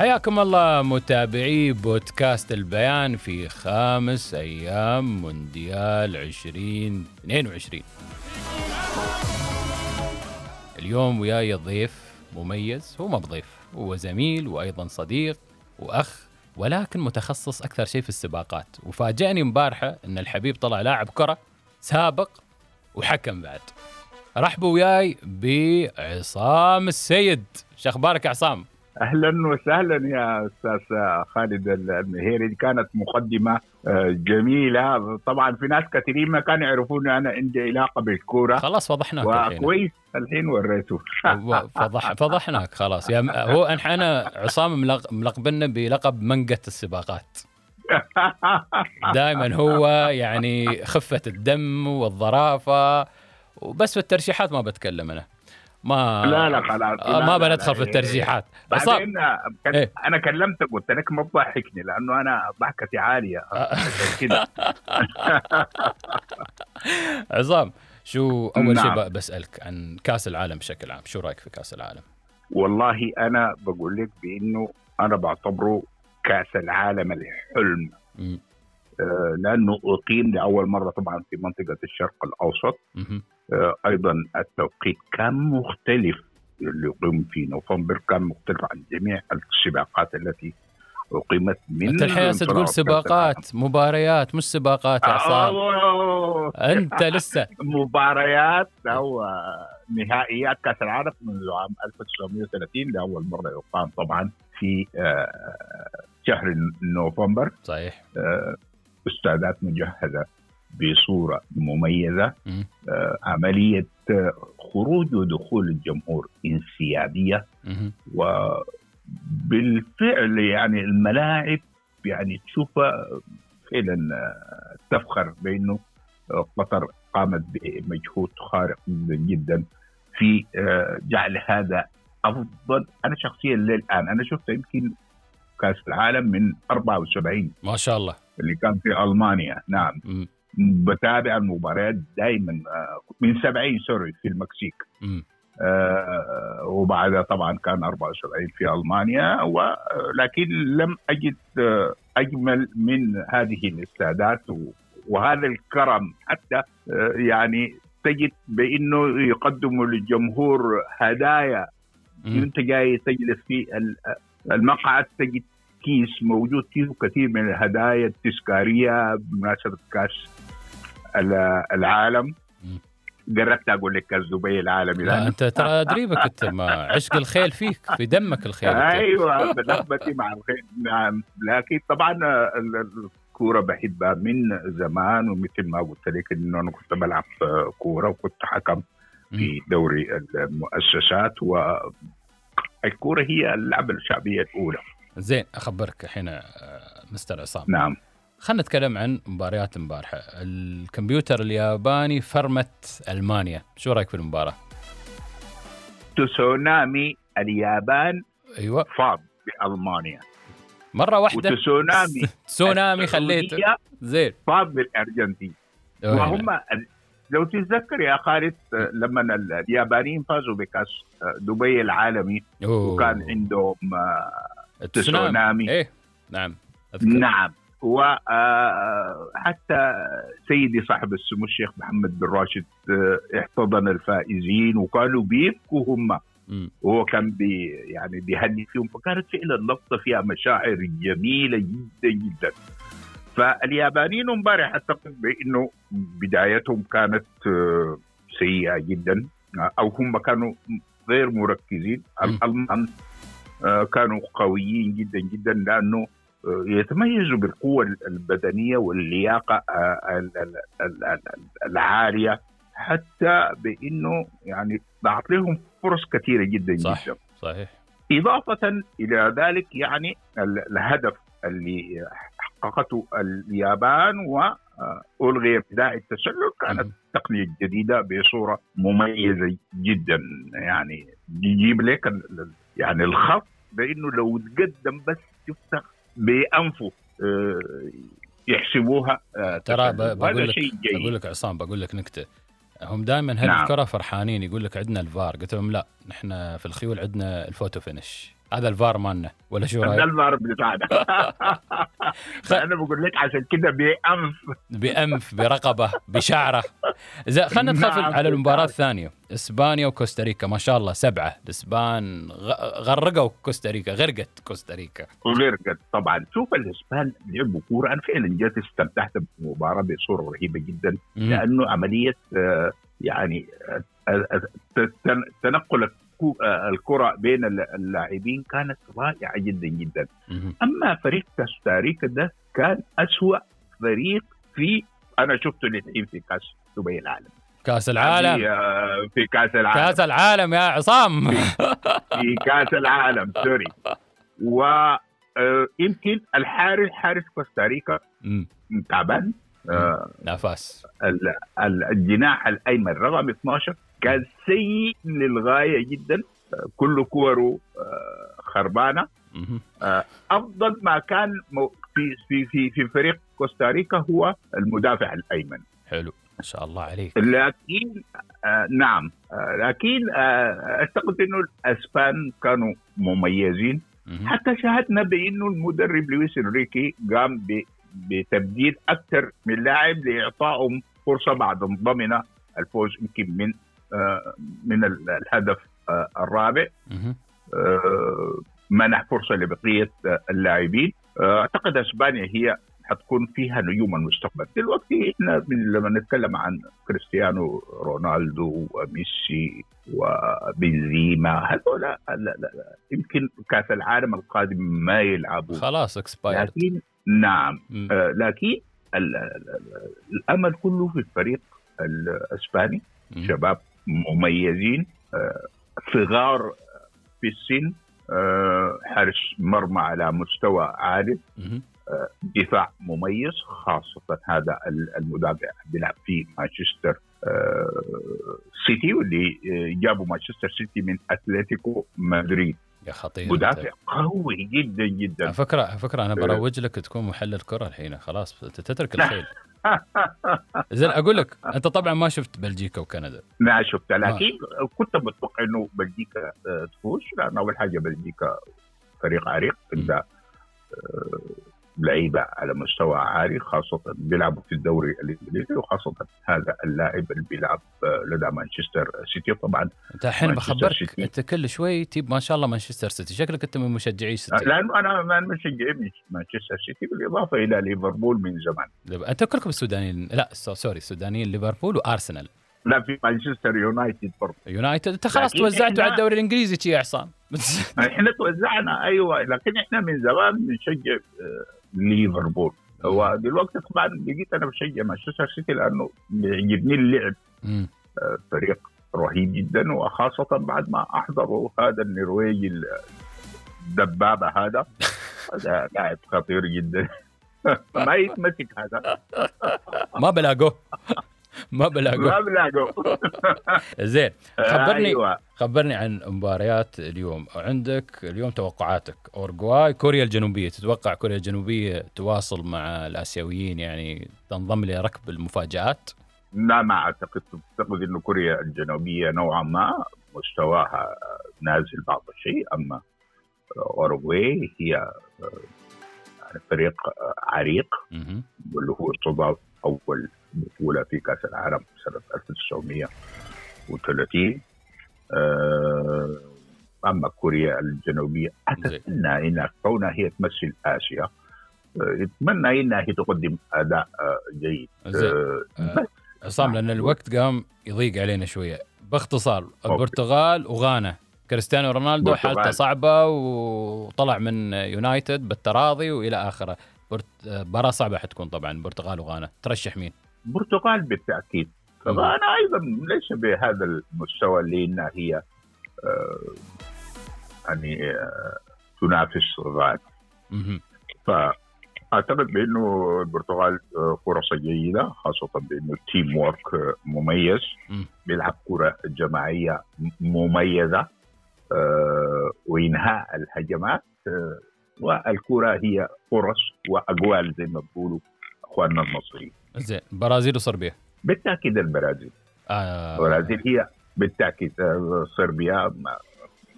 حياكم الله متابعي بودكاست البيان في خامس أيام مونديال 2022 اليوم وياي ضيف مميز هو ما بضيف هو زميل وأيضا صديق وأخ ولكن متخصص أكثر شيء في السباقات. وفاجأني مبارحة أن الحبيب طلع لاعب كرة سابق وحكم بعد. رحبوا وياي بعصام السيد. شو أخبارك عصام؟ أهلا وسهلا يا أستاذ خالد. المهيري كانت مقدمة آه، جميلة. طبعا في ناس كثيرين ما كانوا يعرفون أنا عندي علاقة بالكورة. خلاص فضحناك وكويس الحين وريته. فضح فضحناك خلاص. يا هو أنا عصام ملق- ملقبنا بلقب منقة السباقات. دائما هو يعني خفة الدم والظرافة وبس في الترشيحات ما بتكلم أنا. ما لا لا خلاص آه، لا ما بندخل. في الترشيحات عصام بعدين آه، كان- إيه. أنا كلمتك قلت لك ما تضحكني لأنه أنا ضحكتي عالية كده عصام شو أول شيء نعم. ب- بسألك عن كأس العالم بشكل عام شو رأيك في كأس العالم والله أنا بقول لك بإنه أنا بعتبره كأس العالم الحلم مم. آه، لأنه أقيم لأول مرة طبعا في منطقة الشرق الأوسط. آه، أيضا التوقيت كان مختلف اللي اقيم في نوفمبر كان مختلف عن جميع السباقات التي أقيمت من أنت الحين تقول سباقات مباريات مش سباقات يا عصام. آه، أنت لسه. مباريات أو نهائيات كأس العالم منذ عام 1930 لأول مرة يقام طبعا في شهر نوفمبر. صحيح. استادات مجهزة بصورة مميزة مم. آه، عملية آه، خروج ودخول الجمهور انسيابية. وبالفعل يعني الملاعب يعني تشوفها فعلا آه، تفخر بأنه قطر قامت بمجهود خارق جدا في جعل هذا أفضل أنا شخصيا للآن أنا شفت يمكن كأس العالم من 74 ما شاء الله اللي كان في ألمانيا نعم. بتابع المباريات دائما من 70 سوري في المكسيك. آه، وبعدها طبعا كان 74 في ألمانيا ولكن لم أجد آه، أجمل من هذه الاستادات وهذا الكرم حتى آه، يعني تجد بأنه يقدموا للجمهور هدايا. انت جاي تجلس في ال- المقعد تجد كيس موجود فيه كثير من الهدايا التذكارية بمناسبة كأس ال- العالم. مم. قربت أقول لك كأس دبي العالمي. لا أنت ترى دريبك أنت ما عشق الخيل فيك في دمك الخيل. أيوه بنخبتي مع الخير نعم لكن طبعا ال- ال- الكورة بحبها من زمان ومثل ما قلت لك إنه أنا كنت بلعب كورة وكنت حكم في دوري المؤسسات والكوره هي اللعبة الشعبية الأولى. زين أخبرك الحين آه، مستر عصام. نعم. خلينا نتكلم عن مباريات امبارحه الكمبيوتر الياباني فرمت ألمانيا. شو رأيك في المباراة؟ تسونامي اليابان أيوه. فاض بألمانيا. مرة واحدة. وتسونامي تسونامي خليته زين. فاض بالأرجنتين. وهم لو تتذكر يا خالد لما ال- اليابانيين فازوا بكأس آه، دبي العالمي أوه. وكان عندهم آه، التسونامي تسونامي. إيه نعم أذكر. نعم وحتى سيدي صاحب السمو الشيخ محمد بن راشد آه، احتضن الفائزين وكانوا بيبكوا هم. وهو كان بي يعني بيهني فيهم فكانت فعلا لقطة فيها مشاعر جميلة جدا جدا فاليابانيين امبارح اعتقد بإنه بدايتهم كانت آه، سيئة جدا آه، أو هم كانوا غير مركزين. الألمان آه، كانوا قويين جدا جدا لأنه آه، يتميزوا بالقوة البدنية واللياقة آه، ال- ال- ال- ال- العالية حتى بإنه يعني ضاعت لهم فرص كثيرة جدا صح. جدا صحيح إضافة إلى ذلك يعني ال- الهدف اللي حققته اليابان والغي ابتداء التسلل كانت تقنية جديدة بصورة مميزة جدا يعني يجيب لك يعني الخط بإنه لو تقدم بس شفتها بأنفه آه، يحسبوها آه، ترى بقول لك بقول لك عصام بقول لك نكتة. هم دائما هل نعم. فرحانين يقول لك عندنا الفار؟ قلت لهم لا نحن في الخيول عندنا ال photo finish. هذا الفار مالنا ولا شو رأيك؟ هذا الفار بتاعنا. أنا بقول لك عشان كذا بأنف. بأنف برقبة بشعرة. زين خلينا ندخل. على المباراة الثانية. إسبانيا وكوستاريكا ما شاء الله سبعة. الاسبان غرقوا كوستاريكا غرقت كوستاريكا. غرقت طبعا. شوف الإسبان لعبوا كورة. أنا فعلا جيت استمتعت بالمباراة بصورة رهيبة جدا لأنه عملية آه، يعني آه، تنقل الكرة بين اللاعبين كانت رائعة جدا جدا. أما فريق كوستاريكا ده كان أسوأ فريق في أنا شفته الاثنين في كاس دبي العالم. كاس العالم. آه، في كاس العالم. كاس العالم يا عصام. في كاس العالم سوري. ويمكن آه، الحارس حارس كوستاريكا تعبان. آه نفس. الجناح الأيمن رقم 12 كان سيء للغاية جدا. كل كوره آه، خربانة. آه، أفضل ما كان في في في في فريق كوستاريكا هو المدافع الأيمن. حلو. ما شاء الله عليك. لكن آه نعم. آه لكن آه أعتقد إنه الأسبان كانوا مميزين. حتى شاهدنا بإنه المدرب لويس إنريكي قام بتبديل أكثر من لاعب لإعطائهم فرصة بعد انضمنا الفوز يمكن من من الهدف آه الرابع. آه منح فرصة لبقية اللاعبين. آه، أعتقد إسبانيا هي حتكون فيها نجوم المستقبل. دلوقتي إحنا لما نتكلم عن كريستيانو رونالدو وميسي وبنزيما هذول لا لا لا يمكن كأس العالم القادم ما يلعبوا خلاص اكسباير لكن نعم. آه لكن الأمل كله في الفريق الإسباني. م. شباب مميزين آه صغار في السن آه حارس مرمى على مستوى عالي. دفاع مميز خاصة هذا المدافع بيلعب في مانشستر آه، سيتي واللي آه، جابوا مانشستر سيتي من أتلتيكو مدريد. يا خطير. مدافع قوي جدا جدا. على فكرة على فكرة أنا بروج لك تكون محلل كرة الحين خلاص تترك الخيل. زين أقول لك أنت طبعا ما شفت بلجيكا وكندا. ما شفتها لكن كنت متوقع إنه بلجيكا آه، تفوز لأن أول حاجة بلجيكا فريق عريق لعيبة على مستوى عالي خاصة بيلعبوا في الدوري الإنجليزي وخاصة هذا اللاعب اللي بيلعب لدى مانشستر سيتي. طبعا أنت الحين بخبرك أنت كل شوي تجيب ما شاء الله مانشستر سيتي. شكلك أنت من مشجعي سيتي. لأنه أنا من مشجعي مانشستر سيتي بالإضافة إلى ليفربول من زمان. أنت كلكم السودانيين لا sorry السودانيين ليفربول وأرسنال. لا في مانشستر يونايتد برضه. يونايتد؟ أنت خلاص توزعتوا على الدوري الإنجليزي يا عصام. إحنا توزعنا أيوه لكن إحنا من زمان بنشجع ليفربول. ودلوقتي طبعا بقيت أنا بشجع مانشستر سيتي لأنه بيعجبني اللعب. آه، فريق رهيب جدا وخاصة بعد ما أحضروا هذا النرويجي الدبابة هذا. هذا لاعب خطير جدا. ما يتمسك هذا. ما بلاقوه. ما بلاقوا ما بلاقوا زين خبرني أيوة. خبرني عن مباريات اليوم. عندك اليوم توقعاتك. اورجواي كوريا الجنوبية. تتوقع كوريا الجنوبية تواصل مع الآسيويين يعني تنضم لركب المفاجآت؟ لا ما أعتقد. أعتقد إنه كوريا الجنوبية نوعا ما مستواها نازل بعض الشيء أما أوروغواي هي يعني فريق عريق واللي هو استضاف أول بطوله في كأس العالم سنة 1930 آه، أما كوريا الجنوبية أتمنى انها كونها هي تمثل آسيا. أتمنى آه، إنها هي تقدم أداء آه، جيد. عصام لأن الوقت قام يضيق علينا شوية. باختصار البرتغال وغانا. كريستيانو رونالدو حالته صعبة وطلع من يونايتد بالتراضي وإلى آخره. مباراة صعبة حتكون طبعا البرتغال وغانا. ترشح مين؟ البرتغال بالتأكيد. فغانا أيضا ليس بهذا المستوى اللي انها هي آه يعني آه تنافس غانا فأعتقد بأنه البرتغال فرصه جيده خاصة بأنه ال teamwork مميز. مم. بيلعب كرة جماعية مميزة آه، وإنهاء الهجمات آه، والكرة هي فرص وأجوال زي ما بيقولوا أخواننا المصريين. زين برازيل وصربيا. بالتأكيد البرازيل. آه. البرازيل هي بالتأكيد آه، صربيا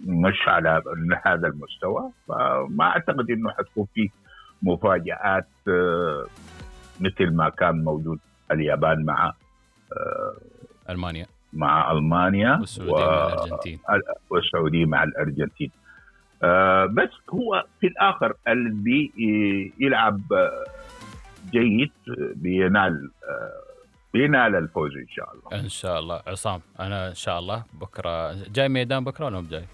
مش على هذا المستوى فما أعتقد إنه حتكون في مفاجآت آه، مثل ما كان موجود اليابان مع آه، ألمانيا. مع ألمانيا والسعودية مع الأرجنتين. والسعودية مع الأرجنتين. بس هو في الآخر الذي يلعب جيد آه، بينال آه، بينال الفوز إن شاء الله. إن شاء الله. عصام أنا إن شاء الله بكرة جاي ميدان بكرة ولا جاي؟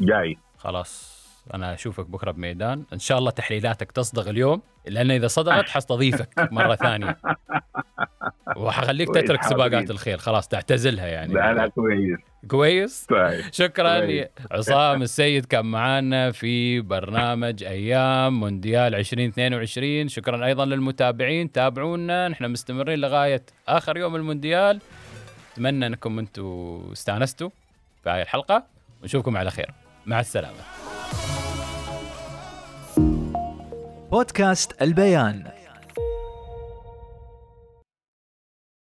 جاي. خلاص أنا أشوفك بكرة بميدان. إن شاء الله تحليلاتك تصدق اليوم لأن إذا صدقت حستضيفك مرة ثانية. وحخليك تترك سباقات. الخيل خلاص تعتزلها يعني. لا لا كويس. كويس؟ طيب شكرا. عصام. السيد كان معنا في برنامج أيام مونديال 2022 شكرا أيضا للمتابعين. تابعونا. نحن مستمرين لغاية آخر يوم المونديال. أتمنى أنكم أنتم استانستوا في هاي الحلقة. ونشوفكم على خير. مع السلامة. بودكاست البيان.